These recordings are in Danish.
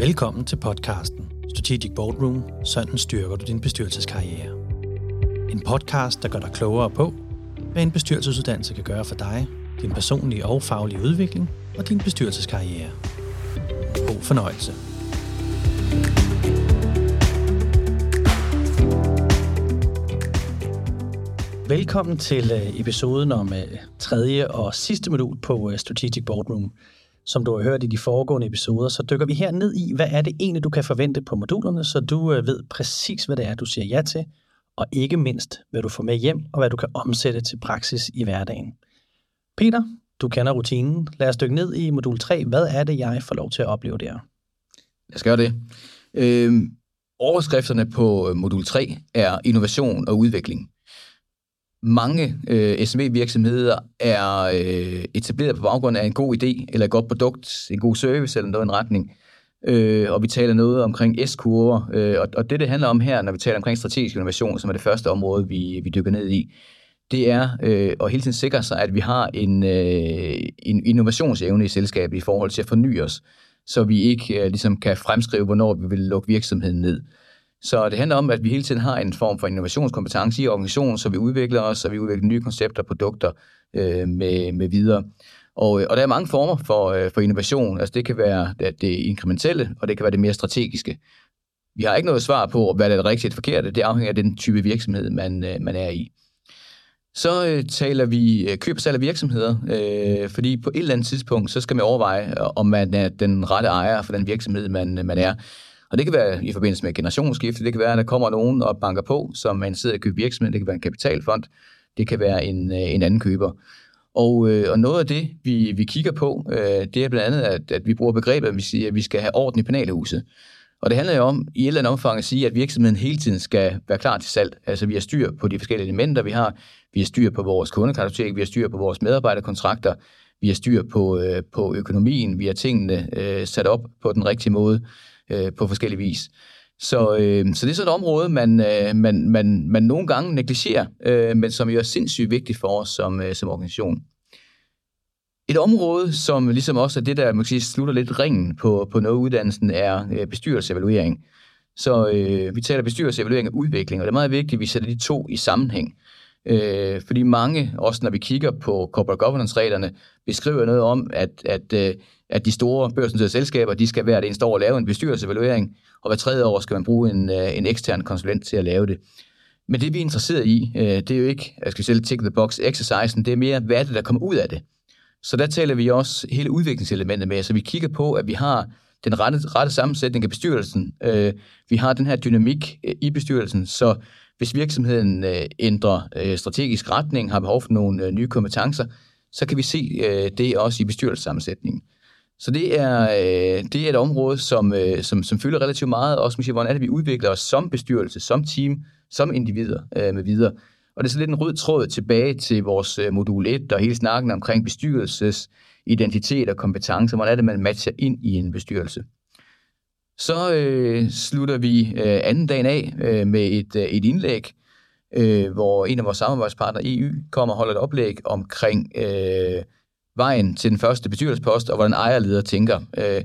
Velkommen til podcasten Strategic Boardroom. Sådan styrker du din bestyrelseskarriere. En podcast, der gør dig klogere på, hvad en bestyrelsesuddannelse kan gøre for dig, din personlige og faglige udvikling og din bestyrelseskarriere. God fornøjelse. Velkommen til øh, episoden om øh, tredje og sidste modul på øh, Strategic Boardroom. Som du har hørt i de foregående episoder, så dykker vi her ned i, hvad er det egentlig, du kan forvente på modulerne, så du øh, ved præcis, hvad det er, du siger ja til, og ikke mindst, hvad du får med hjem, og hvad du kan omsætte til praksis i hverdagen. Peter, du kender rutinen. Lad os dykke ned i modul 3. Hvad er det, jeg får lov til at opleve der? Lad os gøre det. Øh, overskrifterne på øh, modul 3 er innovation og udvikling mange øh, SME-virksomheder er øh, etableret på baggrund af en god idé, eller et godt produkt, en god service eller noget i en retning. Øh, og vi taler noget omkring S-kurver, øh, og, og det, det handler om her, når vi taler omkring strategisk innovation, som er det første område, vi, vi dykker ned i, det er øh, at hele tiden sikre sig, at vi har en, øh, en innovationsevne i selskabet i forhold til at forny os, så vi ikke øh, ligesom kan fremskrive, hvornår vi vil lukke virksomheden ned. Så det handler om, at vi hele tiden har en form for innovationskompetence i organisationen, så vi udvikler os, så vi udvikler nye koncepter, produkter øh, med, med videre. Og, øh, og der er mange former for, øh, for innovation. Altså det kan være det, det inkrementelle, og det kan være det mere strategiske. Vi har ikke noget svar på, hvad der er det rigtige og forkerte. Det afhænger af den type virksomhed, man, øh, man er i. Så øh, taler vi øh, køb og salg af virksomheder, øh, fordi på et eller andet tidspunkt, så skal man overveje, øh, om man er den rette ejer for den virksomhed, man, øh, man er. Og det kan være i forbindelse med generationsskifte, det kan være, at der kommer nogen og banker på, som man sidder og køber virksomhed, det kan være en kapitalfond, det kan være en, øh, en anden køber. Og, øh, og noget af det, vi, vi kigger på, øh, det er blandt andet, at, at vi bruger begrebet, at vi siger, at vi skal have orden i penalhuset. Og det handler jo om i et eller andet omfang at sige, at virksomheden hele tiden skal være klar til salg. Altså vi har styr på de forskellige elementer, vi har. Vi har styr på vores kundekartotek, vi har styr på vores medarbejderkontrakter, vi har styr på, øh, på økonomien, vi har tingene øh, sat op på den rigtige måde øh, på forskellige vis. Så, øh, så det er sådan et område, man, øh, man, man, man nogle gange negligerer, øh, men som jo er sindssygt vigtigt for os som, øh, som organisation. Et område, som ligesom også er det, der man sige, slutter lidt ringen på, på noget uddannelsen, er øh, bestyrelsevaluering. Så øh, vi taler bestyrelsesevaluering og udvikling, og det er meget vigtigt, at vi sætter de to i sammenhæng. Øh, Øh, fordi mange, også når vi kigger på corporate governance-reglerne, beskriver noget om, at, at, øh, at de store børsnoterede selskaber, de skal hvert eneste år lave en bestyrelsevaluering, og hver tredje år skal man bruge en, øh, en ekstern konsulent til at lave det. Men det, vi er interesseret i, øh, det er jo ikke, jeg skal selv tick the box exercisen, det er mere, hvad er det, der kommer ud af det. Så der taler vi også hele udviklingselementet med, så vi kigger på, at vi har den rette, rette sammensætning af bestyrelsen. Øh, vi har den her dynamik øh, i bestyrelsen, så hvis virksomheden øh, ændrer øh, strategisk retning, har behov for nogle øh, nye kompetencer, så kan vi se øh, det også i bestyrelsessammensætningen. Så det er, øh, det er et område, som, øh, som, som fylder relativt meget, også man siger, hvordan er det, vi udvikler os som bestyrelse, som team, som individer øh, med videre. Og det er så lidt en rød tråd tilbage til vores øh, modul 1 og hele snakken omkring bestyrelses identitet og kompetencer. Hvordan er det, man matcher ind i en bestyrelse? Så øh, slutter vi øh, anden dagen af øh, med et, øh, et indlæg, øh, hvor en af vores samarbejdspartnere, EU, kommer og holder et oplæg omkring øh, vejen til den første bestyrelsespost, og hvordan ejerleder tænker. Øh,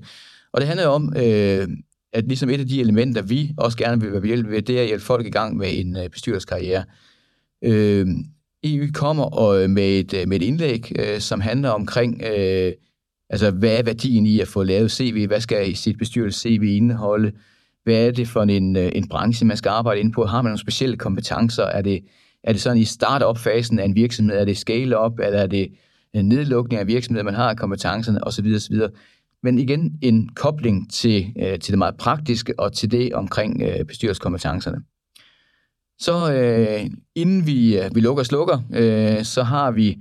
og det handler om, øh, at ligesom et af de elementer, vi også gerne vil være hjælpe ved, det er at hjælpe folk i gang med en øh, bestyrelseskarriere. Øh, EU kommer og, øh, med, et, øh, med et indlæg, øh, som handler omkring øh, Altså, hvad er værdien i at få lavet CV? Hvad skal sit bestyrelse CV indeholde? Hvad er det for en, øh, en branche, man skal arbejde ind på? Har man nogle specielle kompetencer? Er det, er det sådan i start-up-fasen af en virksomhed? Er det scale-up? Eller er det en nedlukning af virksomheden, man har kompetencerne? Osv. osv. Men igen, en kobling til, øh, til det meget praktiske og til det omkring bestyrelseskompetencerne. Så øh, inden vi, vi lukker og slukker, øh, så har vi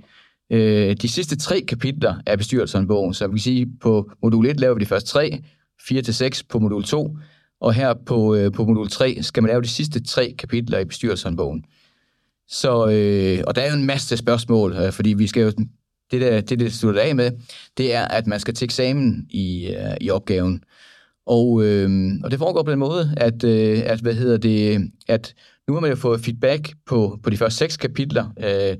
øh, de sidste tre kapitler af bestyrelseshåndbogen. Så vi kan sige, på modul 1 laver vi de første tre, 4 til 6 på modul 2, og her på, øh, på modul 3 skal man lave de sidste tre kapitler i bestyrelseshåndbogen. Så, øh, og der er jo en masse spørgsmål, øh, fordi vi skal jo, det, der, det, det slutter af med, det er, at man skal til eksamen i, øh, i opgaven. Og, øh, og det foregår på den måde, at, øh, at, hvad hedder det, at nu har man jo fået feedback på, på de første seks kapitler, øh,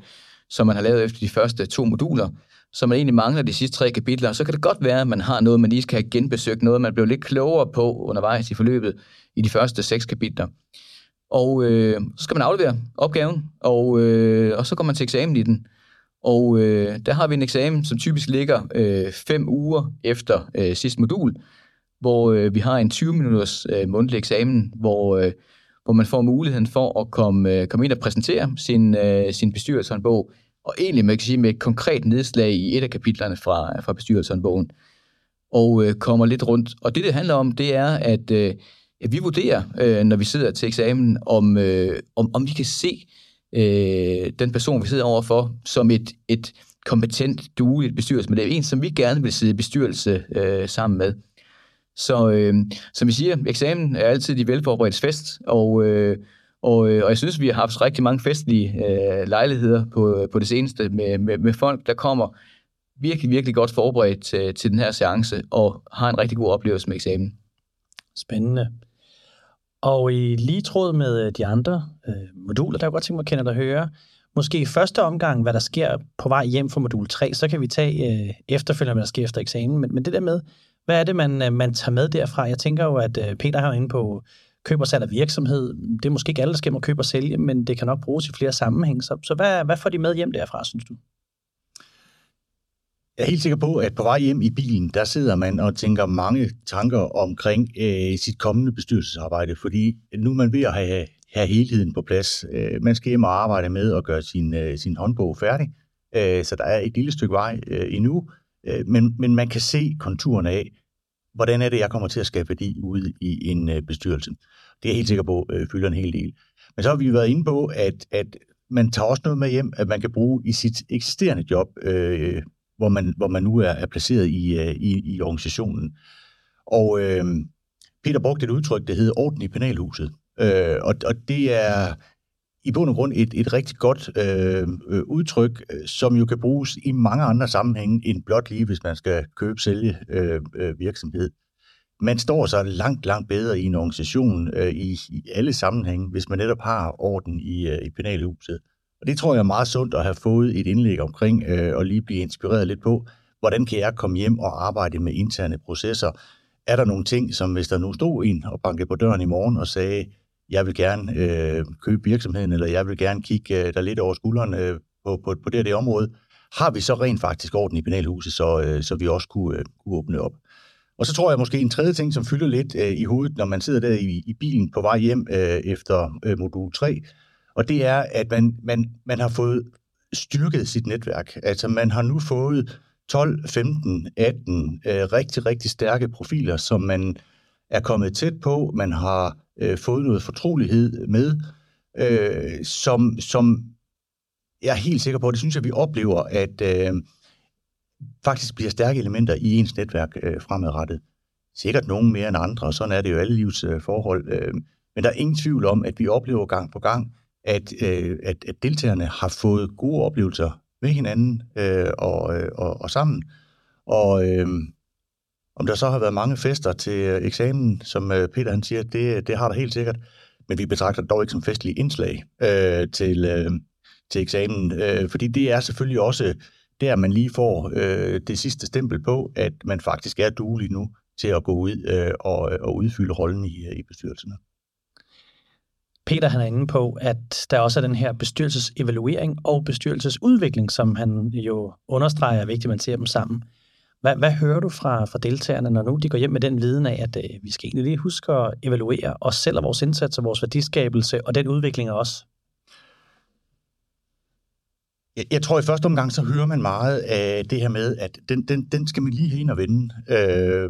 som man har lavet efter de første to moduler. som man egentlig mangler de sidste tre kapitler, så kan det godt være, at man har noget, man lige skal have genbesøgt, noget, man blev lidt klogere på undervejs i forløbet i de første seks kapitler. Og øh, så skal man aflevere opgaven, og, øh, og så går man til eksamen i den. Og øh, der har vi en eksamen, som typisk ligger øh, fem uger efter øh, sidste modul, hvor øh, vi har en 20-minutters øh, mundtlig eksamen, hvor, øh, hvor man får muligheden for at komme, øh, komme ind og præsentere sin, øh, sin bestyrelseshåndbog, og egentlig man kan sige med et konkret nedslag i et af kapitlerne fra, fra bestyrelseshåndbogen, og øh, kommer lidt rundt. Og det, det handler om, det er, at, øh, at vi vurderer, øh, når vi sidder til eksamen, om, øh, om, om vi kan se øh, den person, vi sidder overfor, som et, et kompetent, dueligt bestyrelsesmedlem. En, som vi gerne vil sidde i bestyrelse øh, sammen med. Så øh, som vi siger, eksamen er altid de velforberedte fest, og, øh, og, øh, og jeg synes, vi har haft rigtig mange festlige øh, lejligheder på, på det seneste med, med, med folk, der kommer virkelig, virkelig godt forberedt til, til den her seance, og har en rigtig god oplevelse med eksamen. Spændende. Og i lige tråd med øh, de andre øh, moduler, der er godt tænke mig at kende dig høre, måske i første omgang, hvad der sker på vej hjem fra modul 3, så kan vi tage øh, efterfølgende, hvad der sker efter eksamen. Men, men det der med, hvad er det, man, øh, man tager med derfra? Jeg tænker jo, at øh, Peter har inde på køb og salg af virksomhed. Det er måske ikke alle, der skal med købe og sælge, men det kan nok bruges i flere sammenhæng. Så, så hvad, hvad får de med hjem derfra, synes du? Jeg er helt sikker på, at på vej hjem i bilen, der sidder man og tænker mange tanker omkring øh, sit kommende bestyrelsesarbejde, fordi nu er man ved at have, have helheden på plads. Øh, man skal hjem og arbejde med at gøre sin, øh, sin håndbog færdig, øh, så der er et lille stykke vej øh, endnu, øh, men, men man kan se konturen af, hvordan er det, jeg kommer til at skabe værdi ude i en øh, bestyrelse. Det er jeg helt sikker på, øh, fylder en hel del. Men så har vi været inde på, at, at man tager også noget med hjem, at man kan bruge i sit eksisterende job, øh, hvor, man, hvor man nu er, er placeret i, øh, i, i organisationen. Og øh, Peter brugte et udtryk, der hedder orden i penalhuset. Øh, og, og det er i bund og grund et, et rigtig godt øh, øh udtryk, øh, som jo kan bruges i mange andre sammenhænge end blot lige, hvis man skal købe, sælge øh, øh, virksomhed. Man står så langt, langt bedre i en organisation øh, i, i alle sammenhænge, hvis man netop har orden i, øh, i penalhuset. Og det tror jeg er meget sundt at have fået et indlæg omkring, øh, og lige blive inspireret lidt på, hvordan kan jeg komme hjem og arbejde med interne processer? Er der nogle ting, som hvis der nu stod en og bankede på døren i morgen og sagde, jeg vil gerne øh, købe virksomheden, eller jeg vil gerne kigge øh, der lidt over skulderen øh, på, på, på det det område, har vi så rent faktisk orden i penalhuset, så, øh, så vi også kunne, øh, kunne åbne op. Og så tror jeg måske en tredje ting, som fylder lidt øh, i hovedet, når man sidder der i, i bilen på vej hjem øh, efter øh, modul 3, og det er, at man, man, man har fået styrket sit netværk. Altså man har nu fået 12, 15, 18 øh, rigtig, rigtig stærke profiler, som man er kommet tæt på. Man har øh, fået noget fortrolighed med, øh, som, som jeg er helt sikker på, det synes jeg, vi oplever, at øh, faktisk bliver stærke elementer i ens netværk øh, fremadrettet. Sikkert nogen mere end andre, og sådan er det jo alle livs øh, forhold. Øh, men der er ingen tvivl om, at vi oplever gang på gang, at, øh, at, at deltagerne har fået gode oplevelser med hinanden øh, og, øh, og, og sammen. Og øh, om der så har været mange fester til øh, eksamen, som øh, Peter han siger, det, øh, det har der helt sikkert. Men vi betragter det dog ikke som festlige indslag øh, til, øh, til eksamen, øh, fordi det er selvfølgelig også der, man lige får øh, det sidste stempel på, at man faktisk er duelig nu til at gå ud øh, og, og udfylde rollen i, i bestyrelserne. Peter han er inde på, at der også er den her bestyrelsesevaluering og bestyrelsesudvikling, som han jo understreger er vigtigt, at man ser dem sammen. Hvad, hvad hører du fra, fra deltagerne, når nu de går hjem med den viden af, at øh, vi skal egentlig lige huske at evaluere os selv og vores indsats og vores værdiskabelse, og den udvikling også? Jeg, jeg tror i første omgang, så hører man meget af det her med, at den, den, den skal man lige hen og vende. Øh,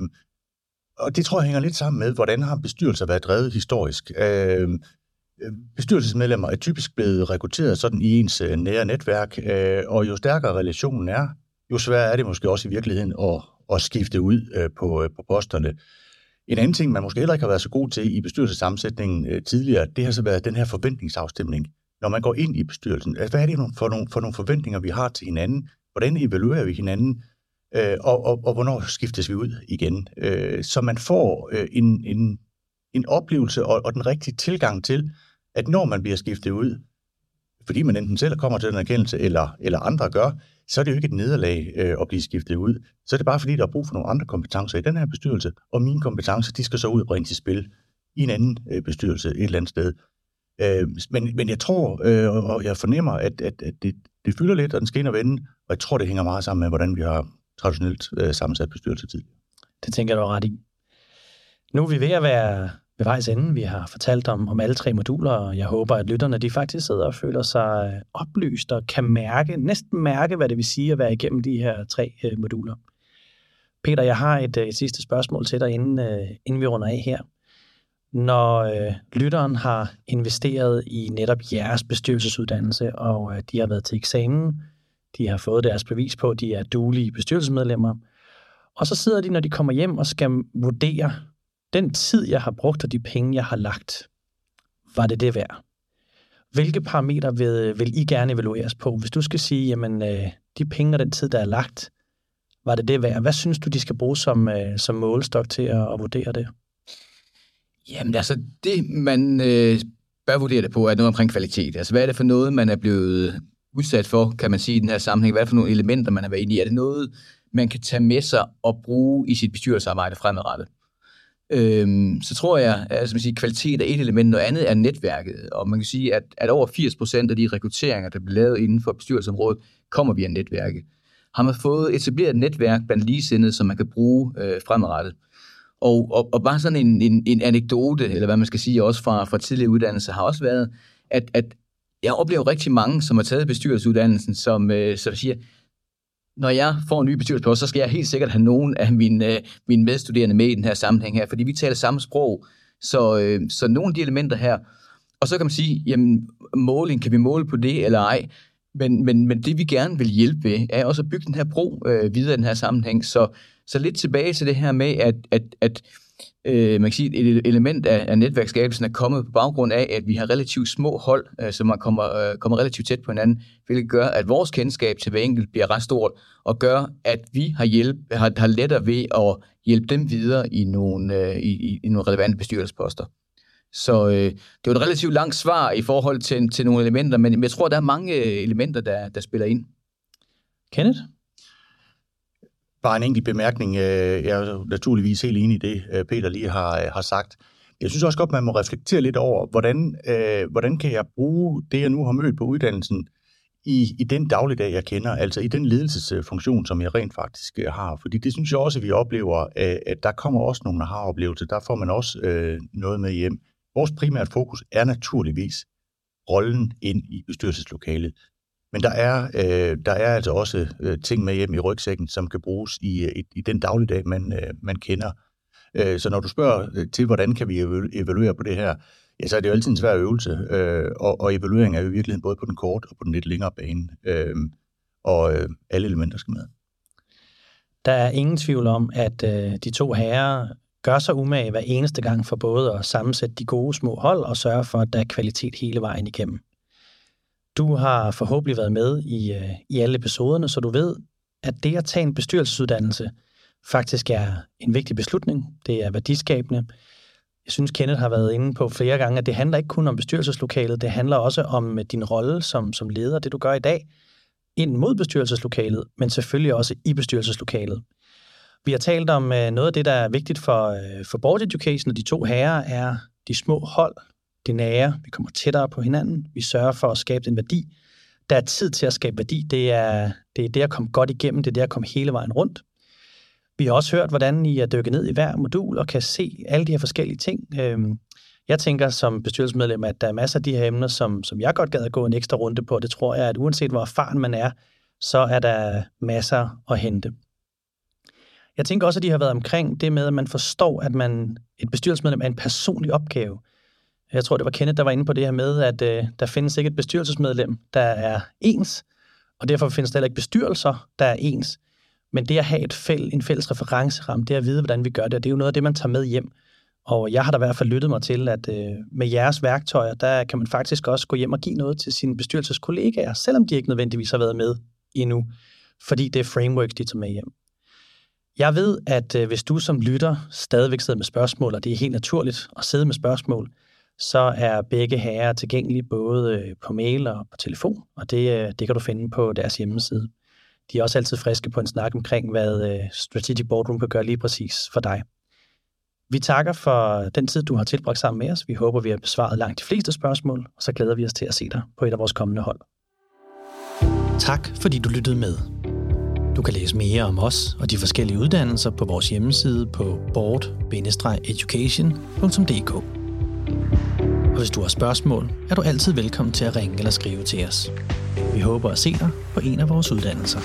og det tror jeg hænger lidt sammen med, hvordan har bestyrelser været drevet historisk. Øh, bestyrelsesmedlemmer er typisk blevet rekrutteret sådan i ens øh, nære netværk, øh, og jo stærkere relationen er, jo sværere er det måske også i virkeligheden at, at skifte ud øh, på, øh, på posterne. En anden ting, man måske heller ikke har været så god til i bestyrelsessammensætningen øh, tidligere, det har så været den her forventningsafstemning. Når man går ind i bestyrelsen, øh, hvad er det for nogle, for nogle forventninger, vi har til hinanden? Hvordan evaluerer vi hinanden? og, og, og hvornår skiftes vi ud igen? så man får en, en, en oplevelse og, og den rigtige tilgang til, at når man bliver skiftet ud, fordi man enten selv kommer til den erkendelse, eller, eller andre gør, så er det jo ikke et nederlag øh, at blive skiftet ud. Så er det bare fordi, der er brug for nogle andre kompetencer i den her bestyrelse, og mine kompetencer, de skal så ud og bringe til spil i en anden øh, bestyrelse et eller andet sted. Øh, men, men jeg tror, øh, og jeg fornemmer, at, at, at det, det fylder lidt, og den skal ind og vende, og jeg tror, det hænger meget sammen med, hvordan vi har traditionelt øh, sammensat bestyrelsetid. Det tænker jeg, du ret i. Nu er vi ved at være ved vejs ende. Vi har fortalt om, om alle tre moduler, og jeg håber, at lytterne de faktisk sidder og føler sig øh, oplyst og kan mærke, næsten mærke, hvad det vil sige at være igennem de her tre øh, moduler. Peter, jeg har et, øh, et sidste spørgsmål til dig, inden, øh, inden vi runder af her. Når øh, lytteren har investeret i netop jeres bestyrelsesuddannelse, og øh, de har været til eksamen, de har fået deres bevis på, at de er duelige bestyrelsesmedlemmer, og så sidder de, når de kommer hjem og skal vurdere, den tid, jeg har brugt, og de penge, jeg har lagt, var det det værd? Hvilke parametre vil, vil I gerne evalueres på? Hvis du skal sige, jamen, øh, de penge og den tid, der er lagt, var det det værd? Hvad synes du, de skal bruge som, øh, som målestok til at, at vurdere det? Jamen altså, det man øh, bør vurdere det på, er noget omkring kvalitet. Altså, hvad er det for noget, man er blevet udsat for, kan man sige, i den her sammenhæng? Hvad er det for nogle elementer, man har været inde i? Er det noget, man kan tage med sig og bruge i sit bestyrelsesarbejde fremadrettet? Øhm, så tror jeg, at altså, man siger, kvalitet er et element, noget andet er netværket. Og man kan sige, at, at over 80% af de rekrutteringer, der bliver lavet inden for bestyrelsesområdet, kommer via netværket. Har man fået etableret et netværk blandt ligesindede, som man kan bruge øh, fremadrettet? Og, og, og bare sådan en, en, en anekdote, eller hvad man skal sige, også fra, fra tidligere uddannelse, har også været, at, at jeg oplever rigtig mange, som har taget bestyrelsesuddannelsen, som, øh, som siger, når jeg får en ny bestyrelsespost, så skal jeg helt sikkert have nogen af mine, øh, mine medstuderende med i den her sammenhæng her, fordi vi taler samme sprog. Så, øh, så nogle af de elementer her, og så kan man sige, jamen måling, kan vi måle på det eller ej? Men, men, men det vi gerne vil hjælpe ved, er også at bygge den her bro øh, videre i den her sammenhæng. Så, så lidt tilbage til det her med, at, at, at øh, man kan sige, et element af, af netværksskabelsen er kommet på baggrund af, at vi har relativt små hold, øh, som man kommer, øh, kommer relativt tæt på hinanden, hvilket gør, at vores kendskab til hver enkelt bliver ret stort, og gør, at vi har, hjælp, har, har lettere ved at hjælpe dem videre i nogle, øh, i, i nogle relevante bestyrelsesposter. Så øh, det er et relativt langt svar i forhold til, til nogle elementer, men jeg tror, der er mange elementer, der, der spiller ind. Kenneth? Bare en enkelt bemærkning. Øh, jeg er naturligvis helt enig i det, øh, Peter lige har, øh, har sagt. Jeg synes også godt, man må reflektere lidt over, hvordan, hvordan kan jeg bruge det, jeg nu har mødt på uddannelsen, i, i den dagligdag, jeg kender, altså i den ledelsesfunktion, som jeg rent faktisk har. Fordi det synes jeg også, at vi oplever, at der kommer også nogle har oplevelser Der får man også øh, noget med hjem. Vores primære fokus er naturligvis rollen ind i bestyrelseslokalet. Men der er, øh, der er altså også øh, ting med hjem i rygsækken, som kan bruges i, øh, i, i den dagligdag, man, øh, man kender. Øh, så når du spørger øh, til, hvordan kan vi evaluere på det her, ja, så er det jo altid en svær øvelse. Øh, og, og evaluering er jo i virkeligheden både på den kort og på den lidt længere bane. Øh, og øh, alle elementer skal med. Der er ingen tvivl om, at øh, de to herrer gør sig umage hver eneste gang for både at sammensætte de gode små hold og sørge for, at der er kvalitet hele vejen igennem. Du har forhåbentlig været med i, øh, i alle episoderne, så du ved, at det at tage en bestyrelsesuddannelse faktisk er en vigtig beslutning. Det er værdiskabende. Jeg synes, Kenneth har været inde på flere gange, at det handler ikke kun om bestyrelseslokalet, det handler også om øh, din rolle som, som leder, det du gør i dag, ind mod bestyrelseslokalet, men selvfølgelig også i bestyrelseslokalet. Vi har talt om øh, noget af det, der er vigtigt for, øh, for board education, og de to herrer er de små hold, det nære, vi kommer tættere på hinanden, vi sørger for at skabe den værdi. Der er tid til at skabe værdi, det er det, er det at komme godt igennem, det er det at komme hele vejen rundt. Vi har også hørt, hvordan I er dykket ned i hver modul og kan se alle de her forskellige ting. Øhm, jeg tænker som bestyrelsesmedlem, at der er masser af de her emner, som, som jeg godt gad at gå en ekstra runde på. Det tror jeg, at uanset hvor erfaren man er, så er der masser at hente. Jeg tænker også, at de har været omkring det med, at man forstår, at man et bestyrelsesmedlem er en personlig opgave. Jeg tror, det var Kenneth, der var inde på det her med, at øh, der findes ikke et bestyrelsesmedlem, der er ens, og derfor findes der heller ikke bestyrelser, der er ens. Men det at have et fæld, en fælles referenceramme, det at vide, hvordan vi gør det, det er jo noget af det, man tager med hjem. Og jeg har da i hvert fald lyttet mig til, at øh, med jeres værktøjer, der kan man faktisk også gå hjem og give noget til sine bestyrelseskollegaer, selvom de ikke nødvendigvis har været med endnu, fordi det er frameworks, de tager med hjem. Jeg ved, at øh, hvis du som lytter stadigvæk sidder med spørgsmål, og det er helt naturligt at sidde med spørgsmål, så er begge herrer tilgængelige både øh, på mail og på telefon, og det, øh, det kan du finde på deres hjemmeside. De er også altid friske på en snak omkring, hvad øh, Strategic Boardroom kan gøre lige præcis for dig. Vi takker for den tid, du har tilbragt sammen med os. Vi håber, vi har besvaret langt de fleste spørgsmål, og så glæder vi os til at se dig på et af vores kommende hold. Tak, fordi du lyttede med. Du kan læse mere om os og de forskellige uddannelser på vores hjemmeside på board-education.dk. Og hvis du har spørgsmål, er du altid velkommen til at ringe eller skrive til os. Vi håber at se dig på en af vores uddannelser.